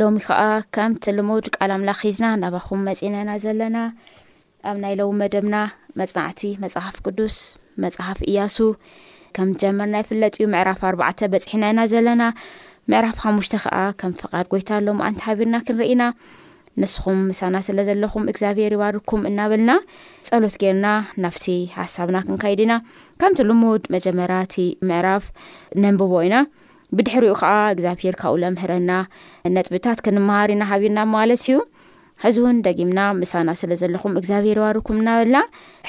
ሎሚ ከኣ ከምቲ ልሙድ ቃል ኣምላኽ ሒዝና ናባኹም መጺና ኢና ዘለና። ኣብ ናይ ሎሚ መደብና መጽናዕቲ መጽሓፍ ቅዱስ መጽሓፍ እያሱ ከም ጀመርና ይፍለጥ እዩ። ምዕራፍ ኣርባዕተ በጺሕና ኢና ዘለና። ምዕራፍ ሓሙሽተ ከኣ ከም ፍቓድ ጎይታ ሎም ኣንቲ ሓቢርና ክንርኢ ኢና። ንስኹም ምሳና ስለ ዘለኹም እግዚኣብሄር ይባርኩም እናበልና ጸሎት ጌርና ናብቲ ሓሳብና ክንከይድ ኢና። ከምቲ ልሙድ መጀመርያ እቲ ምዕራፍ ነንብቦ ኢና። ብድሕሪኡ ከዓ እግዚኣብሄር ካብኡ ለምህረና ነጥብታት ክንምሃር ኢና ሓቢርና ማለት እዩ ሕዚ እውን ደጊምና ምሳና ስለ ዘለኹም እግዚኣብሄር ይባርኩም እናበልና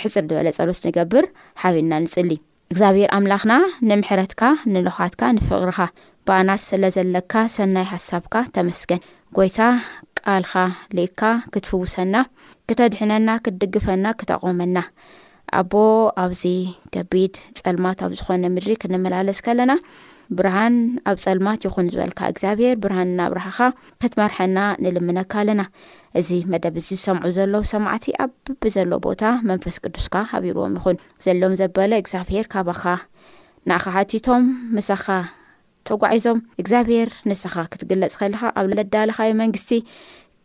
ሕፅር ዝበለ ፀሎት ንገብር ሓቢርና ንፅሊ እግዚኣብሄር ኣምላኽና ንምሕረትካ ንልውሓትካ ንፍቕርኻ ብኣና ስለ ዘለካ ሰናይ ሓሳብካ ተመስገን ጎይታ ቃልኻ ልእካ ክትፍውሰና ክተድሕነና ክትድግፈና ክተቆመና ኣቦ ኣብዚ ከቢድ ጸልማት ኣብ ዝኾነ ምድሪ ክንመላለስ ከለና ብርሃን ኣብ ጸልማት ይኹን ዝበልካ እግዚኣብሄር ብርሃን እናብርሃኻ ክትመርሐና ንልምነካ ኣለና እዚ መደብ እዚ ዝሰምዑ ዘለዉ ሰማዕቲ ኣብ ብቢ ዘሎ ቦታ መንፈስ ቅዱስካ ሃቢርዎም ይኹን ዘሎም ዘበለ እግዚኣብሄር ካባኻ ንኣኻ ሓቲቶም ምሳኻ ተጓዒዞም እግዚኣብሄር ንስኻ ክትግለጽ ከለኻ ኣብ ለዳለኻዮ መንግስቲ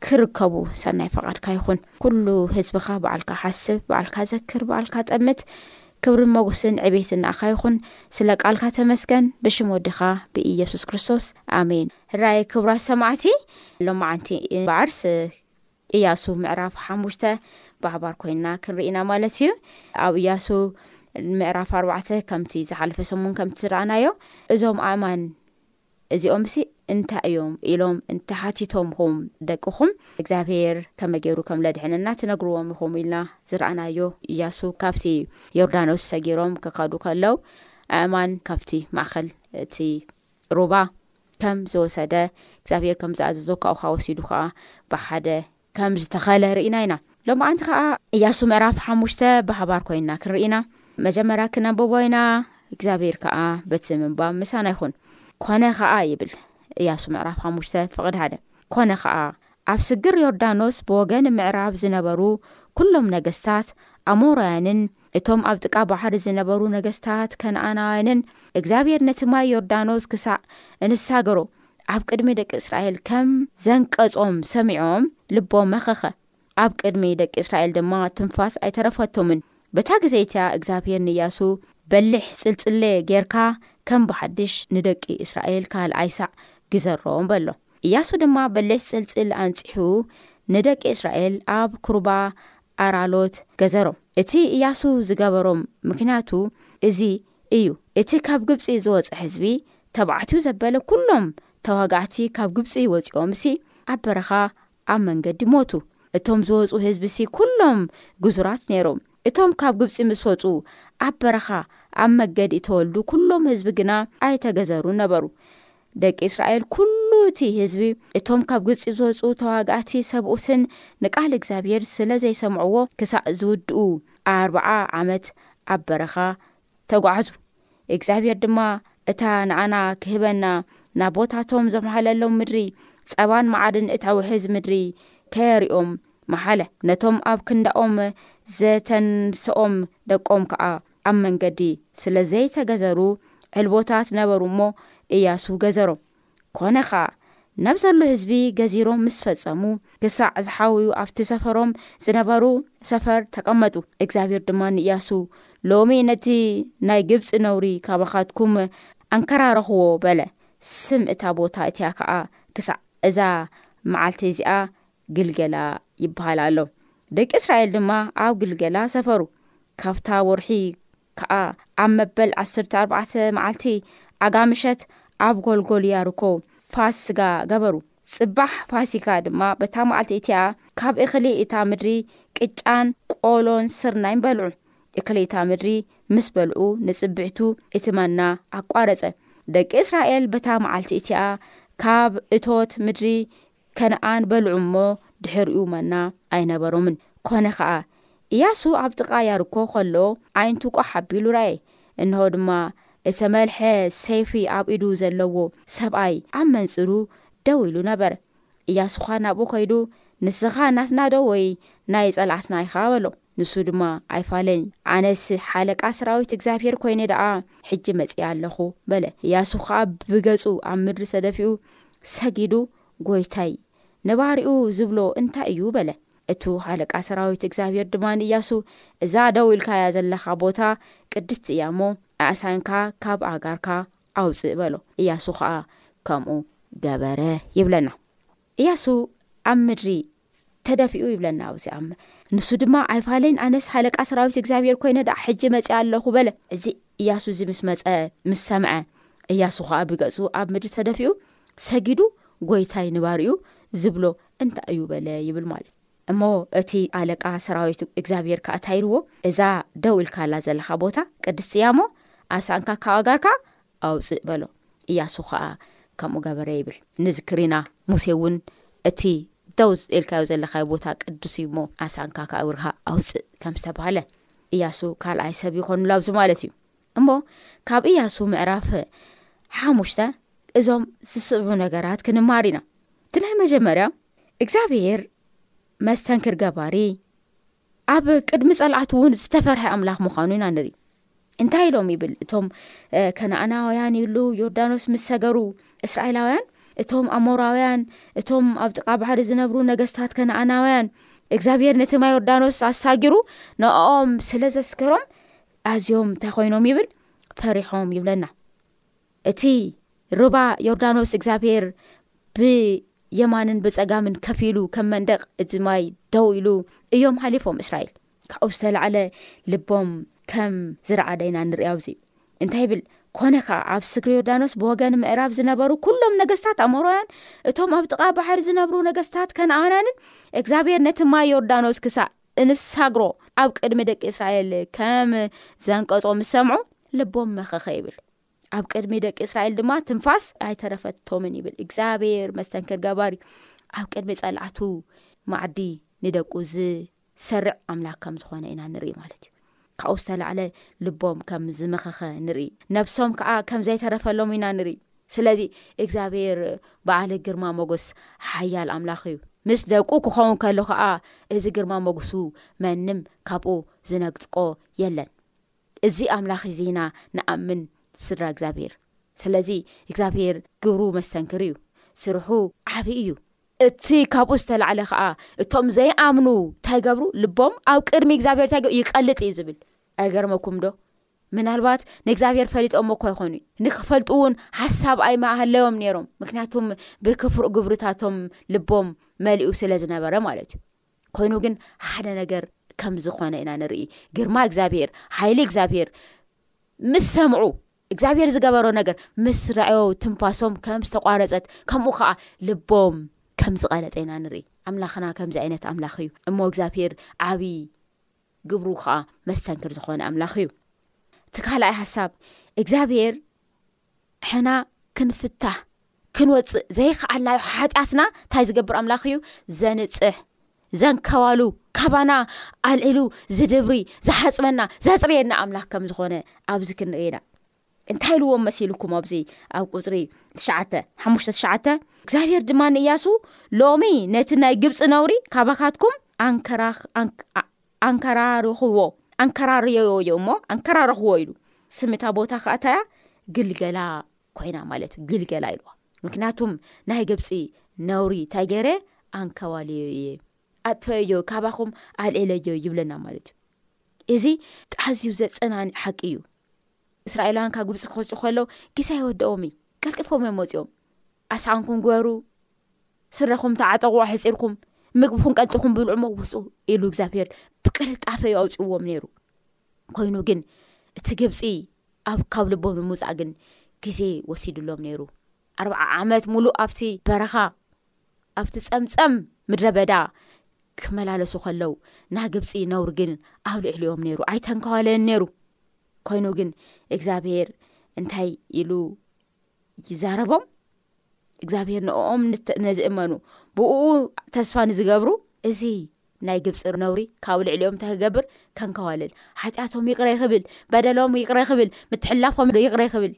ክርከቡ ሰናይ ፈቓድካ ይኹን ኩሉ ህዝብኻ በዓልካ ሓስብ በዓልካ ዘክር በዓልካ ጠምት ክብርን መጉስን ዕቤትን ንኣኻ ይኹን ስለ ቃልካ ተመስገን ብሽም ወድኻ ብኢየሱስ ክርስቶስ ኣሜን ራይ ክብራት ሰማዕቲ ሎማዓንቲ ባዓርስ እያሱ ምዕራፍ ሓሙሽተ ባሕባር ኮይንና ክንርኢ ኢና ማለት እዩ ኣብ እያሱ ምዕራፍ ኣርባዕተ ከምቲ ዝሓለፈ ሰሙን ከምቲ ዝረኣናዮ እዞም ኣእማን እዚኦም ሲ እንታይ እዮም ኢሎም እንተሓቲቶም ኹም ደቅኹም እግዚኣብሄር ከመገይሩ ከም ለድሕንና ትነግርዎም ኢኹም ኢልና ዝረኣናዮ እያሱ ካብቲ ዮርዳኖስ ሰጊሮም ክኸዱ ከለው ኣእማን ካብቲ ማእኸል እቲ ሩባ ከም ዝወሰደ እግዚኣብሄር ከም ዝኣዘዞ ካብካ ወሲዱ ከኣ ብሓደ ከም ዝተኸለ ርኢና ኢና ሎምዓንቲ ከኣ እያሱ ምዕራፍ ሓሙሽተ ብሓባር ኮይንና ክንርኢ ኢና መጀመርያ ክነንብቦ ኢና እግዚኣብሄር ከኣ በቲ ምንባብ ምሳና ይኹን ኮነ ከኣ ይብል እያሱ ምዕራፍ ሓሙሽተ ፍቕድ ሓደ ኮነ ከኣ ኣብ ስግር ዮርዳኖስ ብወገን ምዕራብ ዝነበሩ ኩሎም ነገስታት ኣሞራውያንን እቶም ኣብ ጥቃ ባሕሪ ዝነበሩ ነገስታት ከነኣናውያንን፣ እግዚኣብሄር ነቲ ማይ ዮርዳኖስ ክሳዕ እንሳገሮ ኣብ ቅድሚ ደቂ እስራኤል ከም ዘንቀጾም ሰሚዖም ልቦም መኸኸ፣ ኣብ ቅድሚ ደቂ እስራኤል ድማ ትንፋስ ኣይተረፈቶምን። በታ ግዜ እቲኣ እግዚኣብሄር ንእያሱ፣ በሊሕ ጽልጽሌ ጌርካ ከም ብሓድሽ ንደቂ እስራኤል ካልኣይ ሳዕ ግዘሮም በሎ። እያሱ ድማ በለስ ጽልጽል ኣንጺሑ ንደቂ እስራኤል ኣብ ኩርባ ኣራሎት ገዘሮም። እቲ እያሱ ዝገበሮም ምክንያቱ እዚ እዩ፣ እቲ ካብ ግብጺ ዝወጸ ሕዝቢ፣ ተባዕትዩ ዘበለ ኩሎም ተዋጋእቲ ካብ ግብጺ ወጺኦምሲ ኣብ በረኻ ኣብ መንገዲ ሞቱ። እቶም ዝወጹ ሕዝቢሲ ኩሎም ግዙራት ነይሮም። እቶም ካብ ግብጺ ምስ ወጹ ኣብ በረኻ ኣብ መገዲ እተወልዱ ኩሎም ሕዝቢ ግና ኣይተገዘሩን ነበሩ። ደቂ እስራኤል፣ ኵሉ እቲ ህዝቢ፣ እቶም ካብ ግብጺ ዝወጹ ተዋጋእቲ ሰብኡትን ንቃል እግዚኣብሄር ስለ ዘይሰምዕዎ፣ ክሳዕ ዝውድኡ ኣርብዓ ዓመት ኣብ በረኻ ተጓዕዙ። እግዚኣብሄር ድማ እታ ንኣና ክህበና ናቦታቶም ዘምሃለሎም ምድሪ፣ ጸባን መዓርን እተውሕዝ ምድሪ ከየርእዮም መሓለ። ነቶም ኣብ ክንዳኦም ዘተንስኦም ደቆም ከኣ ኣብ መንገዲ ስለ ዘይተገዘሩ ዕልቦታት ነበሩ እሞ እያሱ ገዘሮም። ኮነ ኸኣ፣ ነብዘሎ ህዝቢ ገዚሮም ምስ ፈጸሙ፣ ክሳዕ ዝሓውዩ ኣብቲ ሰፈሮም ዝነበሩ ሰፈር ተቐመጡ። እግዚኣብሄር ድማ ንእያሱ፣ ሎሚ ነቲ ናይ ግብጺ ነውሪ ካባኻትኩም ኣንከራረኽዎ በለ። ስም እታ ቦታ እቲኣ ኸኣ ክሳዕ እዛ መዓልቲ እዚኣ ግልገላ ይበሃል ኣሎ። ደቂ እስራኤል ድማ ኣብ ግልገላ ሰፈሩ። ካብታ ወርሒ ከኣ ኣብ መበል ዓስርተ ኣርባዕተ መዓልቲ ኣጋምሸት ኣብ ጎልጎል ያርኮ ፋስጋ ገበሩ። ጽባሕ ፋሲካ ድማ በታ መዓልቲ እቲኣ ካብ እኽሊ እታ ምድሪ ቅጫን ቆሎን ስርናይን በልዑ። እክሊ እታ ምድሪ ምስ በልዑ ንጽብሕቱ እቲ መና ኣቋረጸ። ደቂ እስራኤል በታ መዓልቲ እቲኣ ካብ እቶት ምድሪ ከነኣን በልዑ እሞ ድሕሪኡ መና ኣይነበሮምን። ኰነ ኸኣ፣ እያሱ ኣብ ጥቓ ያርኮ ኸሎ ኣዒንቱ ቋሕ ኣቢሉ ረኣየ፣ እንሆ ድማ፣ እተመልሐ ሰይፊ ኣብ ኢዱ ዘለዎ ሰብኣይ ኣብ መንጽሩ ደው ኢሉ ነበረ። እያሱ ኸኣ ናብኡ ኸይዱ፣ ንስኻ ናትና ዶ ወይ ናይ ጸላእትና ኢኻ? በሎ። ንሱ ድማ፣ ኣይፋልን፣ ኣነስ ሓለቃ ሰራዊት እግዚኣብሄር ኰይነ ደኣ ሕጂ መጺኣ ኣለኹ፣ በለ። እያሱ ኸኣ ብገጹ ኣብ ምድሪ ተደፊኡ ሰጊዱ፣ ጐይታይ፣ ንባርይኡ ዚብሎ እንታይ እዩ? በለ። እቱ ሓለቃ ሰራዊት እግዚኣብሄር ድማ ንእያሱ፣ እዛ ደው ኢልካያ ዘለኻ ቦታ ቅድስቲ እያ እሞ፣ ኣእሳንካ ካብ ኣእጋርካ ኣውጽእ፣ በሎ። እያሱ ኸኣ ከምኡ ገበረ ይብለና። እያሱ ኣብ ምድሪ ተደፊኡ ይብለና ኣብዚ ኣም ንሱ ድማ ኣይፋለይን ኣነስ ሃለቃ ሰራዊት እግዚኣብሄር ኮይነ ደኣ ሕጂ መፅኣ ኣለኹ በለ እዚ እያሱ እዚ ምስ መፀ ምስ ሰምዐ እያሱ ኸዓ ብገፁ ኣብ ምድሪ ተደፊኡ ሰጊዱ ጎይታይ ንባርኡ ዝብሎ እንታይ እዩ በለ ይብል ማለት እሞ እቲ ኣለቃ ሰራዊት እግዚኣብሄር ከዓ እታይርዎ እዛ ደው ኢልካላ ዘለካ ቦታ ቅድስቲ እያ ሞ ኣሳንካ ካዋጋርካ ኣውጽእ በሎ። እያሱ ኸኣ ከምኡ ገበረ ይብል። ንዝክር ኢና፣ ሙሴ እውን እቲ ደው ኢልካዮ ዘለኻዮ ቦታ ቅዱስ እዩ እሞ፣ ዓሳንካ ከኣ እግርኻ ኣውጽእ ከም ዝተባህለ። እያሱ ካልኣይ ሰብ ይኾንሉ ኣብዚ ማለት እዩ። እሞ ካብ እያሱ ምዕራፍ ሓሙሽተ እዞም ዝስዕቡ ነገራት ክንማር ኢና። እቲ ናይ መጀመርያ እግዚኣብሄር መስተንክር ገባሪ፣ ኣብ ቅድሚ ጸልዓት እውን ዝተፈርሐ ኣምላኽ ምዃኑ ኢና ንርኢ እንታይ ኢሎም ይብል እቶም ከነኣናውያን ይብሉ ዮርዳኖስ ምስ ሰገሩ እስራኤላውያን እቶም ኣሞራውያን እቶም ኣብ ጥቃ ባሕሪ ዝነብሩ ነገስታት ከነኣናውያን እግዚኣብሄር ነቲ ማ ዮርዳኖስ ኣሳጊሩ ንኦም ስለ ዘስገሮም ኣዝዮም እንታይ ኮይኖም ይብል ፈሪሖም ይብለና እቲ ሩባ ዮርዳኖስ እግዚኣብሄር ብየማንን ብጸጋምን ከፍ ኢሉ ከም መንደቕ እዚ ማይ ደው ኢሉ እዮም ሃሊፎም እስራኤል ካብኡ ዝተላዕለ ልቦም ከም ዝረዓደ ኢና ንርያ ኣዚ እንታይ ይብል ኮነ ከ ኣብ ስግሪ ዮርዳኖስ ብወገን ምዕራብ ዝነበሩ ኩሎም ነገስታት ኣሞሮውያን እቶም ኣብ ጥቓ ባሕሪ ዝነብሩ ነገስታት ከነኣናንን እግዚኣብሔር ነቲ ማይ ዮርዳኖስ ክሳእ እንሳግሮ ኣብ ቅድሚ ደቂ እስራኤል ከም ዘንቀጾ ምስ ሰምዑ ልቦም መኸኸ ይብል ኣብ ቅድሚ ደቂ እስራኤል ድማ ትንፋስ ኣይተረፈቶምን ይብል እግዚኣብሔር መስተንክር ገባር እዩ ኣብ ቅድሚ ፀላዕቱ ማዕዲ ንደቁ ዝሰርዕ ኣምላክ ከም ዝኮነ ኢና ንርኢ ማለት እዩ ካብኡ ዝተላዕለ ልቦም ከም ዝመኸኸ ንርኢ ነብሶም ከዓ ከም ዘይተረፈሎም ኢና ንርኢ ስለዚ እግዚኣብሔር በዓል ግርማ ሞጎስ ሓያል ኣምላኽ እዩ ምስ ደቁ ክኸውን ከሎ ከዓ እዚ ግርማ ሞጉሱ መንም ካብኡ ዝነግፅቆ የለን እዚ ኣምላኽ እዚ ኢና ንኣምን ስድራ እግዚኣብሄር ስለዚ እግዚኣብሄር ግብሩ መስተንክር እዩ ስርሑ ዓብይ እዩ እቲ ካብኡ ዝተላዕለ ከዓ እቶም ዘይኣምኑ እንታይ ገብሩ ልቦም ኣብ ቅድሚ እግዚኣብሄር እንታይ ገብሩ ይቀልጥ እዩ ዝብል ኣይገርመኩም ዶ ምናልባት ንእግዚኣብሄር ፈሊጦሞ እኳ ይኮኑ እዩ ንክፈልጡ እውን ሓሳብ ኣይመሃለዮም ነይሮም ምክንያቱም ብክፍሩእ ግብርታቶም ልቦም መሊኡ ስለ ዝነበረ ማለት እዩ ኮይኑ ግን ሓደ ነገር ከም ዝኾነ ኢና ንርኢ ግርማ እግዚኣብሄር ሓይሊ እግዚኣብሄር ምስ ሰምዑ እግዚኣብሄር ዝገበሮ ነገር ምስ ረኣዮ ትንፋሶም ከም ዝተቋረፀት ከምኡ ከዓ ልቦም ከም ዝቐለጠ ኢና ንርኢ ኣምላኽና ከምዚ ዓይነት ኣምላኽ እዩ እሞ እግዚኣብሄር ዓብዪ ግብሩ ከዓ መስተንክር ዝኾነ ኣምላኽ እዩ እቲ ካልኣይ ሓሳብ እግዚኣብሄር ንሕና ክንፍታህ ክንወፅእ ዘይኸኣልናዮ ሓጢኣትና እንታይ ዝገብር ኣምላኽ እዩ ዘንፅሕ ዘንከባሉ ካባና ኣልዒሉ ዝድብሪ ዝሓፅበና ዘፅርየና ኣምላኽ ከም ዝኾነ ኣብዚ ክንርኢ ኢና እንታይ ኢልዎም መሲልኩም ኣብዚ ኣብ ቁፅሪ ትሽዓተ ሓሙሽተ ትሽዓተ እግዚኣብሄር ድማ ንእያሱ ሎሚ ነቲ ናይ ግብፂ ነውሪ ካባካትኩም ኣንከራርኹዎ ኣንከራርዮዮ እዩ እሞ ኣንከራርኽዎ ኢሉ ስምታ ቦታ ከዓ እንታያ ግልገላ ኮይና ማለት እዩ ግልገላ ኢልዋ ምክንያቱም ናይ ግብፂ ነውሪ እንታይ ገይረ ኣንከባልዮ እየ ኣጥፈዮዮ ካባኹም ኣልኤለዮ ይብለና ማለት እዩ እዚ ኣዝዩ ዘፀናኒ ሓቂ እዩ እስራኤላውያን ካብ ግብፂ ክወፅኡ ከለዉ ግዜ ኣይወደኦም እዩ ቀልጢፎም እዮም ወፂኦም ኣስዓንኩም ግበሩ ስረኹም ተዓጠቑ ኣሕፂርኩም ምግብኹም ቀንጢኹም ብልዑሞ ውፁ ኢሉ እግዚኣብሄር ብቅልጣፈ ዩ ኣውፅእዎም ነይሩ ኮይኑ ግን እቲ ግብፂ ኣብ ካብ ልቦ ንምውፃእ ግን ግዜ ወሲድሎም ነይሩ ኣርዓ ዓመት ሙሉእ ኣብቲ በረኻ ኣብቲ ፀምፀም ምድረ በዳ ክመላለሱ ከለው ናይ ግብፂ ነውር ግን ኣብ ልዕሊኦም ነይሩ ኣይተንከዋለየን ነይሩ ኮይኑ ግን እግዚኣብሄር እንታይ ኢሉ ይዛረቦም እግዚኣብሄር ንኦም ነዝእመኑ ብእኡ ተስፋ ንዝገብሩ እዚ ናይ ግብፂ ነውሪ ካብ ልዕሊኦም እንታይ ክገብር ከንከዋልል ሓጢኣቶም ይቕረ ክብል በደሎም ይቕረ ክብል ምትሕላፎም ይቕረ ክብል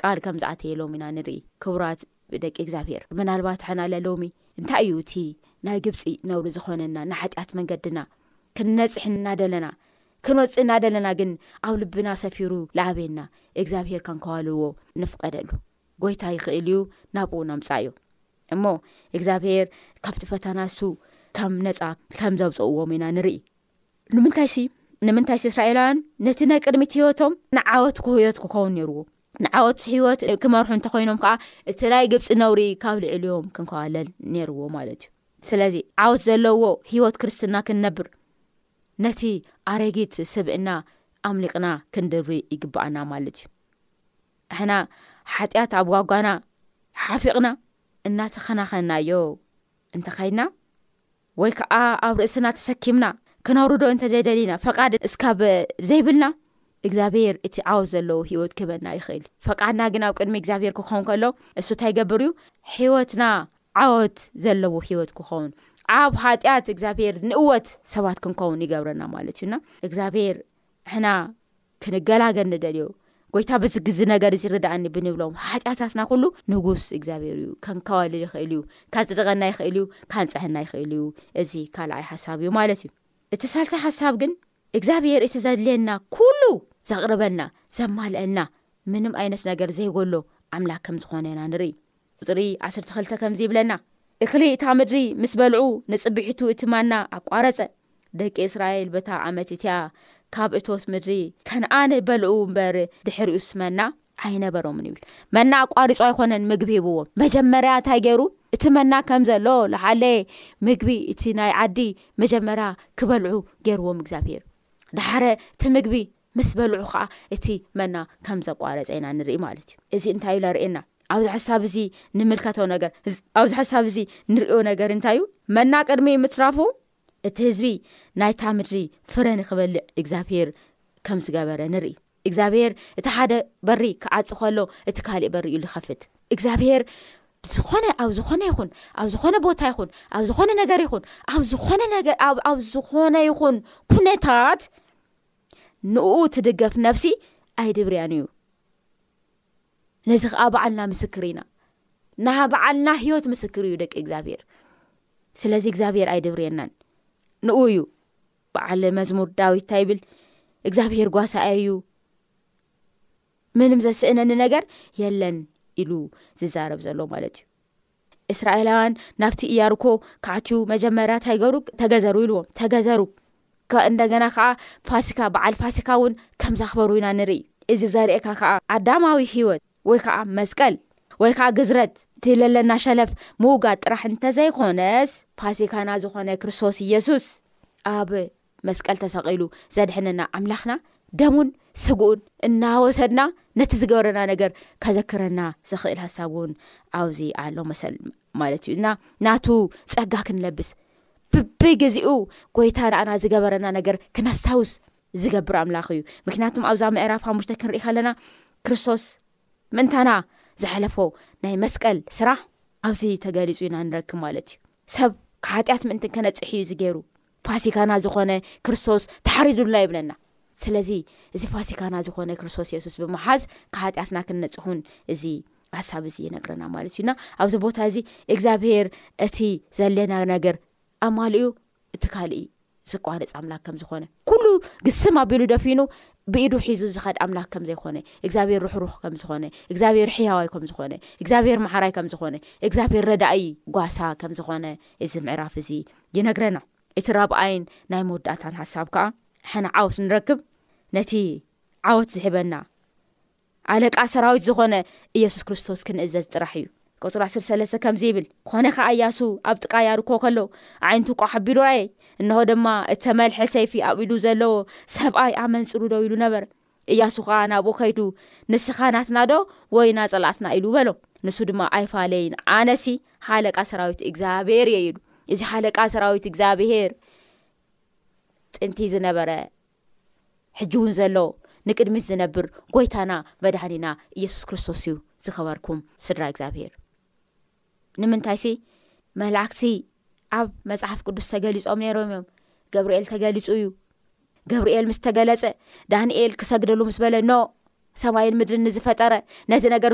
ቃል ከም ዝኣተየ ሎም ኢና ንርኢ ክቡራት ደቂ እግዚኣብሄር ምናልባት ሕናለ ሎሚ እንታይ እዩ እቲ ናይ ግብፂ ነውሪ ዝኾነና ንሓጢኣት መንገድና ክንነፅሕ እናደለና ክንወጽእ እናደለና ግን ኣብ ልብና ሰፊሩ ልኣበየና እግዚኣብሄር ከንከዋልዎ ንፍቀደሉ ጎይታ ይኽእል እዩ ናብኡ ነምጻእዮ እሞ እግዚኣብሄር ካብቲ ፈታና እሱ ከም ነፃ ከም ዘውፅእዎም ኢና ንርኢ ንምንታይ ሲ ንምንታይ ሲ እስራኤላውያን ነቲ ናይ ቅድሚት ሂወቶም ንዓወት ክህዮት ክኸውን ነይርዎ ንዓወት ሂወት ክመርሑ እንተኮይኖም ከዓ እቲ ናይ ግብፂ ነውሪ ካብ ልዕልዮም ክንከዋለል ነይርዎ ማለት እዩ ስለዚ ዓወት ዘለዎ ሂወት ክርስትና ክንነብር ነቲ ኣረጊት ስብእና ኣምሊቕና ክንድሪ ይግብኣና ማለት እዩ ንሕና ሓጢኣት ኣብ ጓጓና ሓፊቕና እናተኸናኸንናዮ እንተኸይድና ወይ ከዓ ኣብ ርእስና ተሰኪምና ክነውርዶ እንተዘይደሊና ፈቃድ እስካብ ዘይብልና እግዚኣብሄር እቲ ዓወት ዘለዎ ሂወት ክህበና ይኽእል ፈቃድና ግን ኣብ ቅድሚ እግዚኣብሄር ክኸውን ከሎ እሱ እንታይ ይገብር እዩ ሂወትና ዓወት ዘለዎ ህይወት ክኸውን ኣብ ሓጢኣት እግዚኣብሄር ዝንእወት ሰባት ክንከውን ይገብረና ማለት እዩና እግዚኣብሄር ሕና ክንገላገል ንደልዮ ጎይታ በዚ ግዚ ነገር እዚ ርድኣኒ ብንብሎም ሓጢኣታትና ኩሉ ንጉስ እግዚኣብሄር እዩ ከንከዋልል ይኽእል እዩ ካፅድቐና ይኽእል እዩ ካንፅሕና ይኽእል እዩ እዚ ካልኣይ ሓሳብ እዩ ማለት እዩ እቲ ሳልሳይ ሓሳብ ግን እግዚኣብሄር እቲ ዘድልየና ኩሉ ዘቕርበልና ዘማልአልና ምንም ኣይነት ነገር ዘይጎሎ ኣምላክ ከም ዝኾነ ኢና ንርኢ ቁጽሪ ዓሰርተ ክልተ ከምዚ ይብለና፣ እኽሊ እታ ምድሪ ምስ በልዑ፣ ንጽብሒቱ እቲ ማና ኣቋረጸ። ደቂ እስራኤል በታ ዓመት እቲኣ ካብ እቶት ምድሪ ከንኣን በልዑ እምበር፣ ድሕሪኡስ መና ኣይነበሮምን ይብል። መና ኣቋሪጹ ኣይኮነን ምግቢ ሂብዎም። መጀመርያ እንታይ ገይሩ? እቲ መና ከም ዘሎ ልሓለየ ምግቢ እቲ ናይ ዓዲ መጀመርያ ክበልዑ ገይርዎም እግዚኣብሄር። ደሓረ እቲ ምግቢ ምስ በልዑ ኸኣ እቲ መና ከም ዘቋረጸ ኢና ንርኢ ማለት እዩ እዚ እንታይ እዩ ለርእየና ኣብዚ ሓሳብ እዚ ንምልከቶ ነገር ኣብዚ ሓሳብ እዚ ንሪኦ ነገር እንታይ እዩ መና ቅድሚ ምትራፉ እቲ ህዝቢ ናይታ ምድሪ ፍረ ንክበልዕ እግዚኣብሄር ከም ዝገበረ ንርኢ እግዚኣብሄር እቲ ሓደ በሪ ክዓፅ ከሎ እቲ ካሊእ በሪ እዩ ዝኸፍት እግዚኣብሄር ዝኾነ ኣብ ዝኾነ ይኹን ኣብ ዝኾነ ቦታ ይኹን ኣብ ዝኾነ ነገር ይኹን ኣብ ዝኾነ ነገኣብ ዝኾነ ይኹን ኩነታት ንእኡ ትድገፍ ነፍሲ ኣይድብርያን እዩ ነዚ ከዓ በዓልና ምስክር ኢና ና በዓልና ህይወት ምስክር እዩ ደቂ እግዚኣብሄር ስለዚ እግዚኣብሄር ኣይድብርየናን ንኡ እዩ በዓል መዝሙር ዳዊት እንታይ ይብል እግዚኣብሄር ጓሳኣ እዩ ምንም ዘስእነኒ ነገር የለን ኢሉ ዝዛረብ ዘሎ ማለት እዩ እስራኤላውያን ናብቲ እያርኮ ክኣትዩ መጀመርያ እንታይ ገሩ ተገዘሩ ኢልዎም ተገዘሩ እንደገና ከዓ ፋሲካ በዓል ፋሲካ እውን ከም ዘክበሩ ኢና ንርኢ እዚ ዘርእካ ከዓ ኣዳማዊ ሂወት ወይ ከዓ መስቀል ወይ ከዓ ግዝረት ትለለና ሸለፍ ምውጋድ ጥራሕ እንተዘይኮነስ ፋሲካና ዝኮነ ክርስቶስ ኢየሱስ ኣብ መስቀል ተሰቒሉ ዘድሕነና ኣምላኽና ደሙን ስግኡን እናወሰድና ነቲ ዝገበረና ነገር ከዘክረና ዘኽእል ሃሳብ እውን ኣብዚ ኣሎ መሰል ማለት እዩ እና ናቱ ፀጋ ክንለብስ ብበይ ገዜኡ ጎይታ ንኣና ዝገበረና ነገር ክነስታውስ ዝገብር ኣምላኽ እዩ ምክንያቱም ኣብዛ ምዕራፍ ሓሙሽተ ክንሪኢ ከለና ክርስቶስ ምእንታና ዝሓለፎ ናይ መስቀል ስራሕ ኣብዚ ተገሊፁ ኢና ንረክብ ማለት እዩ ሰብ ሓጢኣት ምእንቲ ከነፅሕ እዩ ዝገይሩ ፋሲካና ዝኾነ ክርስቶስ ተሓሪዱልና ይብለና ስለዚ እዚ ፋሲካና ዝኾነ ክርስቶስ የሱስ ብምሓዝ ካሓጢኣትና ክንነፅሁን እዚ ሓሳብ እዚ ይነግረና ማለት እዩና ኣብዚ ቦታ እዚ እግዚኣብሄር እቲ ዘለና ነገር ኣማልኡ እቲ ካልእ ዝቋርፅ ኣምላክ ከም ዝኾነ ኩሉ ግስም ኣቢሉ ደፊኑ ብኢዱ ሒዙ ዝኸድ ኣምላክ ከም ዘይኮነ እግዚኣብሄር ርሕሩክ ከም ዝኾነ እግዚኣብሄር ሕያዋይ ከም ዝኾነ እግዚኣብሄር ማሓራይ ከም ዝኾነ እግዚኣብሄር ረዳእይ ጓሳ ከም ዝኾነ እዚ ምዕራፍ እዚ ይነግረና እቲ ራብኣይን ናይ መወዳእታን ሓሳብ ከዓ ሕነ ዓወት ንረክብ ነቲ ዓወት ዝህበና ኣለቃ ሰራዊት ዝኾነ ኢየሱስ ክርስቶስ ክንእዘዝ ጥራሕ እዩ ቅፅሪ ዓስር ሰለስተ ከምዚ ይብል ኮነ ከዓ እያሱ ኣብ ጥቃ ያርኮ ከሎ ዓይነቱ ቋ ሓቢሉ ኣየ እንሆ ድማ እተመልሐ ሰይፊ ኣብ ኢዱ ዘለዎ ሰብኣይ ኣመንፅሩ ዶ ኢሉ ነበር እያሱ ኸኣ ናብኡ ከይዱ፣ ንስኻ ናትናዶ ወይ ናይ ጸላእትና? ኢሉ በሎ። ንሱ ድማ፣ ኣይፋለይን፣ ኣነሲ ሓለቃ ሰራዊት እግዚኣብሄር እየ፣ ኢሉ። እዚ ሓለቃ ሰራዊት እግዚኣብሄር፣ ጥንቲ ዝነበረ፣ ሕጂውን ዘሎ፣ ንቅድሚት ዝነብር ጎይታና መድሃኒና እየሱስ ክርስቶስ እዩ። ዝኸበርኩም ስድራ እግዚኣብሄር! ንምንታይ ሲ መላእክቲ ኣብ መፅሓፍ ቅዱስ ተገሊፆም ነይሮም እዮም ገብርኤል ተገሊፁ እዩ ገብርኤል ምስ ተገለፀ ዳንኤል ክሰግደሉ ምስ በለ ኖ ሰማይን ምድሪ ንዝፈጠረ ነዚ ነገር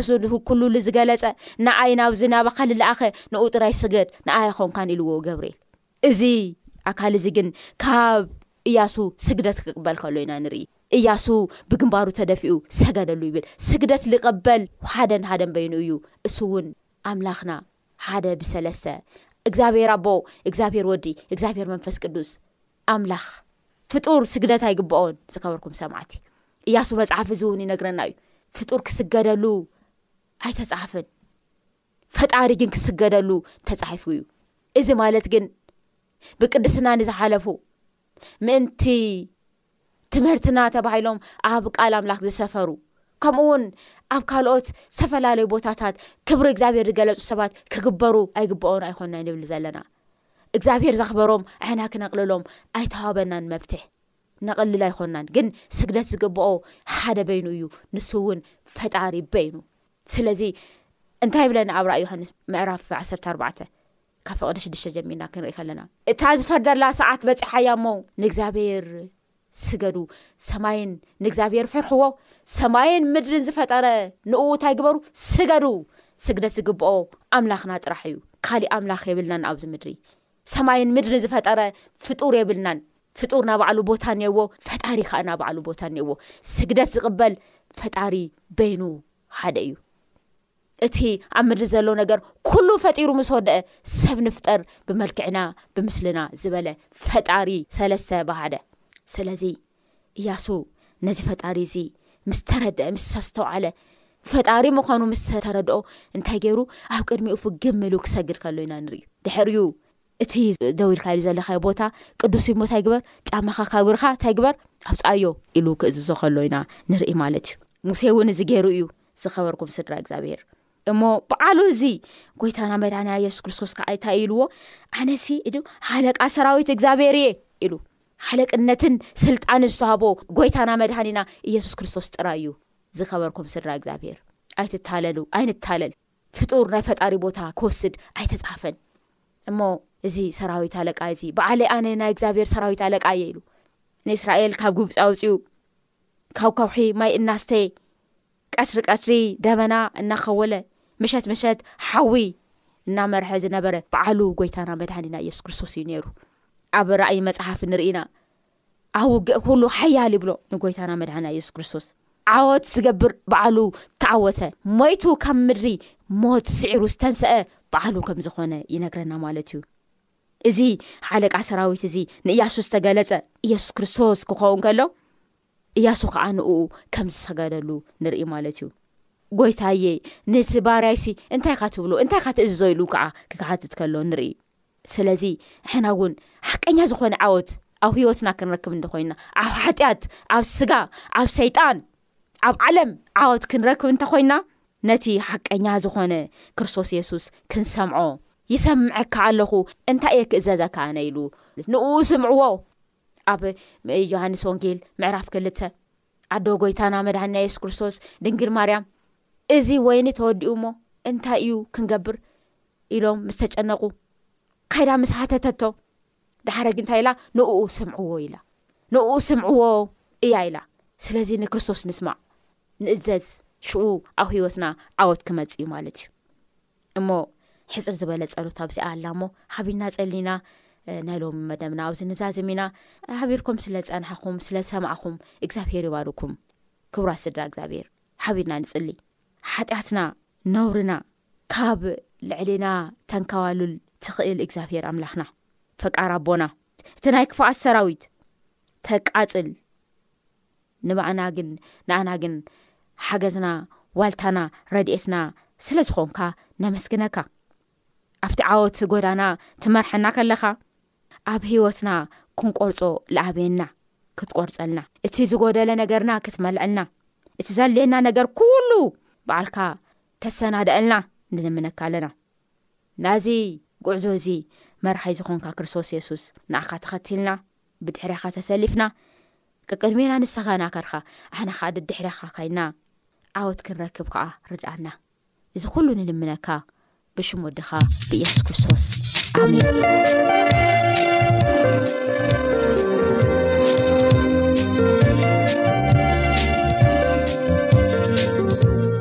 ኩሉሉ ዝገለፀ ንኣይ ናብዚ ናባካ ልለኣኸ ንኡ ጥራይ ስገድ ንኣይ ኣይኮንካን ኢልዎ ገብርኤል እዚ ኣካል እዚ ግን ካብ እያሱ ስግደት ክቅበል ከሎ ኢና ንርኢ። እያሱ ብግንባሩ ተደፊኡ ሰገደሉ ይብል። ስግደት ልቀበል ሓደን ሓደን በይኑ እዩ እሱ እውን ኣምላክና ሓደ ብሰለስተ እግዚኣብሔር ኣቦ እግዚኣብሔር ወዲ እግዚኣብሔር መንፈስ ቅዱስ ኣምላክ ፍጡር ስግደት ኣይግበኦን ዝከበርኩም ሰማዕቲ እያሱ መፅሓፍ እዚ እውን ይነግረና እዩ ፍጡር ክስገደሉ ኣይተፃሓፍን ፈጣሪ ግን ክስገደሉ ተጻሒፉ እዩ እዚ ማለት ግን ብቅድስና ንዝሓለፉ ምእንቲ ትምህርትና ተባሂሎም ኣብ ቃል ኣምላክ ዝሰፈሩ ከምኡ ውን ኣብ ካልኦት ዝተፈላለዩ ቦታታት ክብሪ እግዚኣብሄር ዝገለጹ ሰባት ክግበሩ ኣይግበኦን ኣይኮንና ንብል ዘለና እግዚኣብሄር ዘክበሮም ዓይና ክነቅልሎም ኣይተዋበናን መብትሕ ነቕልል ኣይኮናን ግን ስግደት ዝግብኦ ሓደ በይኑ እዩ ንሱ እውን ፈጣሪ በይኑ ስለዚ እንታይ ብለና ኣብ ራእ ዮሃንስ ምዕራፍ ዓሰርተ ኣርባዕተ ካብ ፍቕዲ ሽዱሽተ ጀሚርና ክንርኢ ከለና እታ ዝፈርደላ ሰዓት በፂሓያ እሞ ንእግዚኣብሔር ስገዱ ሰማይን ንእግዚኣብሔር ፍርሕዎ ሰማይን ምድርን ዝፈጠረ ንኡ እንታይ ግበሩ ስገዱ ስግደት ዝግብኦ ኣምላኽና ጥራሕ እዩ ካሊእ ኣምላኽ የብልናን ኣብዚ ምድሪ ሰማይን ምድርን ዝፈጠረ ፍጡር የብልናን ፍጡር ናባዕሉ ቦታ እኔዎ ፈጣሪ ካኣ ናባዕሉ ቦታ እኔዎ ስግደት ዝቅበል ፈጣሪ በይኑ ሓደ እዩ እቲ ኣብ ምድሪ ዘሎ ነገር ኩሉ ፈጢሩ ምስ ወደአ ሰብ ንፍጠር ብመልክዕና ብምስልና ዝበለ ፈጣሪ ሰለስተ ብሓደ ስለዚ እያሱ ነዚ ፈጣሪ እዚ ምስ ተረድኣ ምስ ኣስተውዓለ ፈጣሪ ምዃኑ ምስ ተረድኦ እንታይ ገይሩ ኣብ ቅድሚኡ ፍግም ኢሉ ክሰግድ ከሎ ኢና ንርኢ ድሕሪኡ እቲ ደው ኢልካ ኢሉ ዘለካዮ ቦታ ቅዱስ እሞ እንታይ ግበር ጫማኻ ካብ ግርኻ እንታይ ግበር ኣብፃኣዮ ኢሉ ክእዝዞ ከሎ ኢና ንርኢ ማለት እዩ ሙሴ እውን እዚ ገይሩ እዩ ዝኸበርኩም ስድራ እግዚኣብሄር እሞ በዓሉ እዚ ጎይታና መድሃንያ የሱስ ክርስቶስ ከዓ ይታይ ኢልዎ ኣነሲ እ ሓለቃ ሰራዊት እግዚኣብሄር እየ ኢሉ ሓለቅነትን ስልጣንን ዝተዋህቦ ጎይታና መድሃኒና ኢየሱስ ክርስቶስ ጥራይ እዩ። ዝኸበርኩም ስድራ እግዚኣብሔር ኣይትታለሉ ኣይንታለል ፍጡር ናይ ፈጣሪ ቦታ ክወስድ ኣይተጻሕፈን እሞ እዚ ሰራዊት ኣለቃ እዚ በዓለይ ኣነ ናይ እግዚኣብሔር ሰራዊት ኣለቃ እየ ኢሉ ንእስራኤል ካብ ግብፂ ኣውፅኡ ካብ ከውሒ ማይ እናስተየ ቀትሪ ቀትሪ ደመና እናኸወለ ምሸት ምሸት ሓዊ እናመርሐ ዝነበረ በዓሉ ጎይታና መድሃኒና ኢየሱስ ክርስቶስ እዩ ነይሩ ኣብ ራእይ መጽሓፍ ንርኢና ኣብ ውግእ ኩሉ ሓያል ይብሎ ንጎይታና መድሃኒና ኢየሱስ ክርስቶስ ዓወት ዝገብር በዓሉ ተዓወተ ሞይቱ ካብ ምድሪ ሞት ስዒሩ ዝተንስአ በዓሉ ከም ዝኾነ ይነግረና ማለት እዩ እዚ ሓለቃ ሰራዊት እዚ ንእያሱ ዝተገለጸ ኢየሱስ ክርስቶስ ክኸውን ከሎ እያሱ ኸዓ ንእኡ ከም ዝሰገደሉ ንርኢ ማለት እዩ ጐይታየይ ነቲ ባርያይሲ እንታይ ኢኻ ትብሎ እንታይ ኢኻ ትእዝዞ ኢሉ ከዓ ክክሓትት ከሎ ንርኢ ስለዚ ሕና እውን ሓቀኛ ዝኾነ ዓወት ኣብ ህይወትና ክንረክብ እንደ ኾይንና ኣብ ሓጢኣት ኣብ ስጋ ኣብ ሰይጣን ኣብ ዓለም ዓወት ክንረክብ እንተ ኾይንና ነቲ ሓቀኛ ዝኾነ ክርስቶስ የሱስ ክንሰምዖ ይሰምዐካ ኣለኹ እንታይ እየ ክእዘዘካ ኣነ ኢሉ ንእኡ ስምዕዎ ኣብ ዮሃንስ ወንጌል ምዕራፍ ክልተ ኣዶ ጎይታና መድሃና የሱስ ክርስቶስ ድንግል ማርያም እዚ ወይኒ ተወዲኡ እሞ እንታይ እዩ ክንገብር ኢሎም ምስ ተጨነቁ ካይዳ ምስ ሃተተቶ ዳሓረጊ እንታይ ኢላ ንኡ ስምዕዎ ኢላ ንኡ ስምዕዎ እያ ኢላ ስለዚ ንክርስቶስ ንስማዕ ንእዘዝ ሽኡ ኣብ ሂወትና ዓወት ክመፅ እዩ ማለት እዩ እሞ ሕጽር ዝበለ ጸሎት ኣብዚኣ ኣላ እሞ ሓቢርና ጸሊና ናይ ሎሚ መደብና ኣብዚ ንዛዝም ኢና ሓቢርኩም ስለ ዝጸናሕኹም ስለ ዝሰማዕኹም እግዚኣብሄር ይባርኩም ክብራ ስድራ እግዚኣብሄር ሓቢርና ንጽሊ ሓጢኣትና ነውርና ካብ ልዕሊና ተንካባሉል ትኽእል እግዚኣብሄር ኣምላኽና ፈቃር ኣቦና እቲ ናይ ክፋኣት ሰራዊት ተቃጽል ንባኣና ግን ንኣና ግን ሓገዝና ዋልታና ረድኤትና ስለ ዝኾንካ ነመስግነካ ኣብቲ ዓወት ጎዳና ትመርሐና ከለኻ ኣብ ሂወትና ክንቆርጾ ልኣበየና ክትቆርጸልና እቲ ዝጎደለ ነገርና ክትመልዐልና እቲ ዘልየና ነገር ኩሉ በዓልካ ተሰናደአልና ንልምነካ ኣለና ናዚ ጉዕዞ እዚ መርሓይ ዝኾንካ ክርስቶስ የሱስ ንኣኻ ተኸትልና ብድሕሬኻ ተሰሊፍና ቀቅድሜና ንሰኻ ናከርካ ኣሕና ከኣ ድድሕሬኻ ካይና ዓወት ክንረክብ ከኣ ርድኣና እዚ ኩሉ ንልምነካ ብሽም ወድኻ ብኢየሱስ ክርስቶስ ኣሜን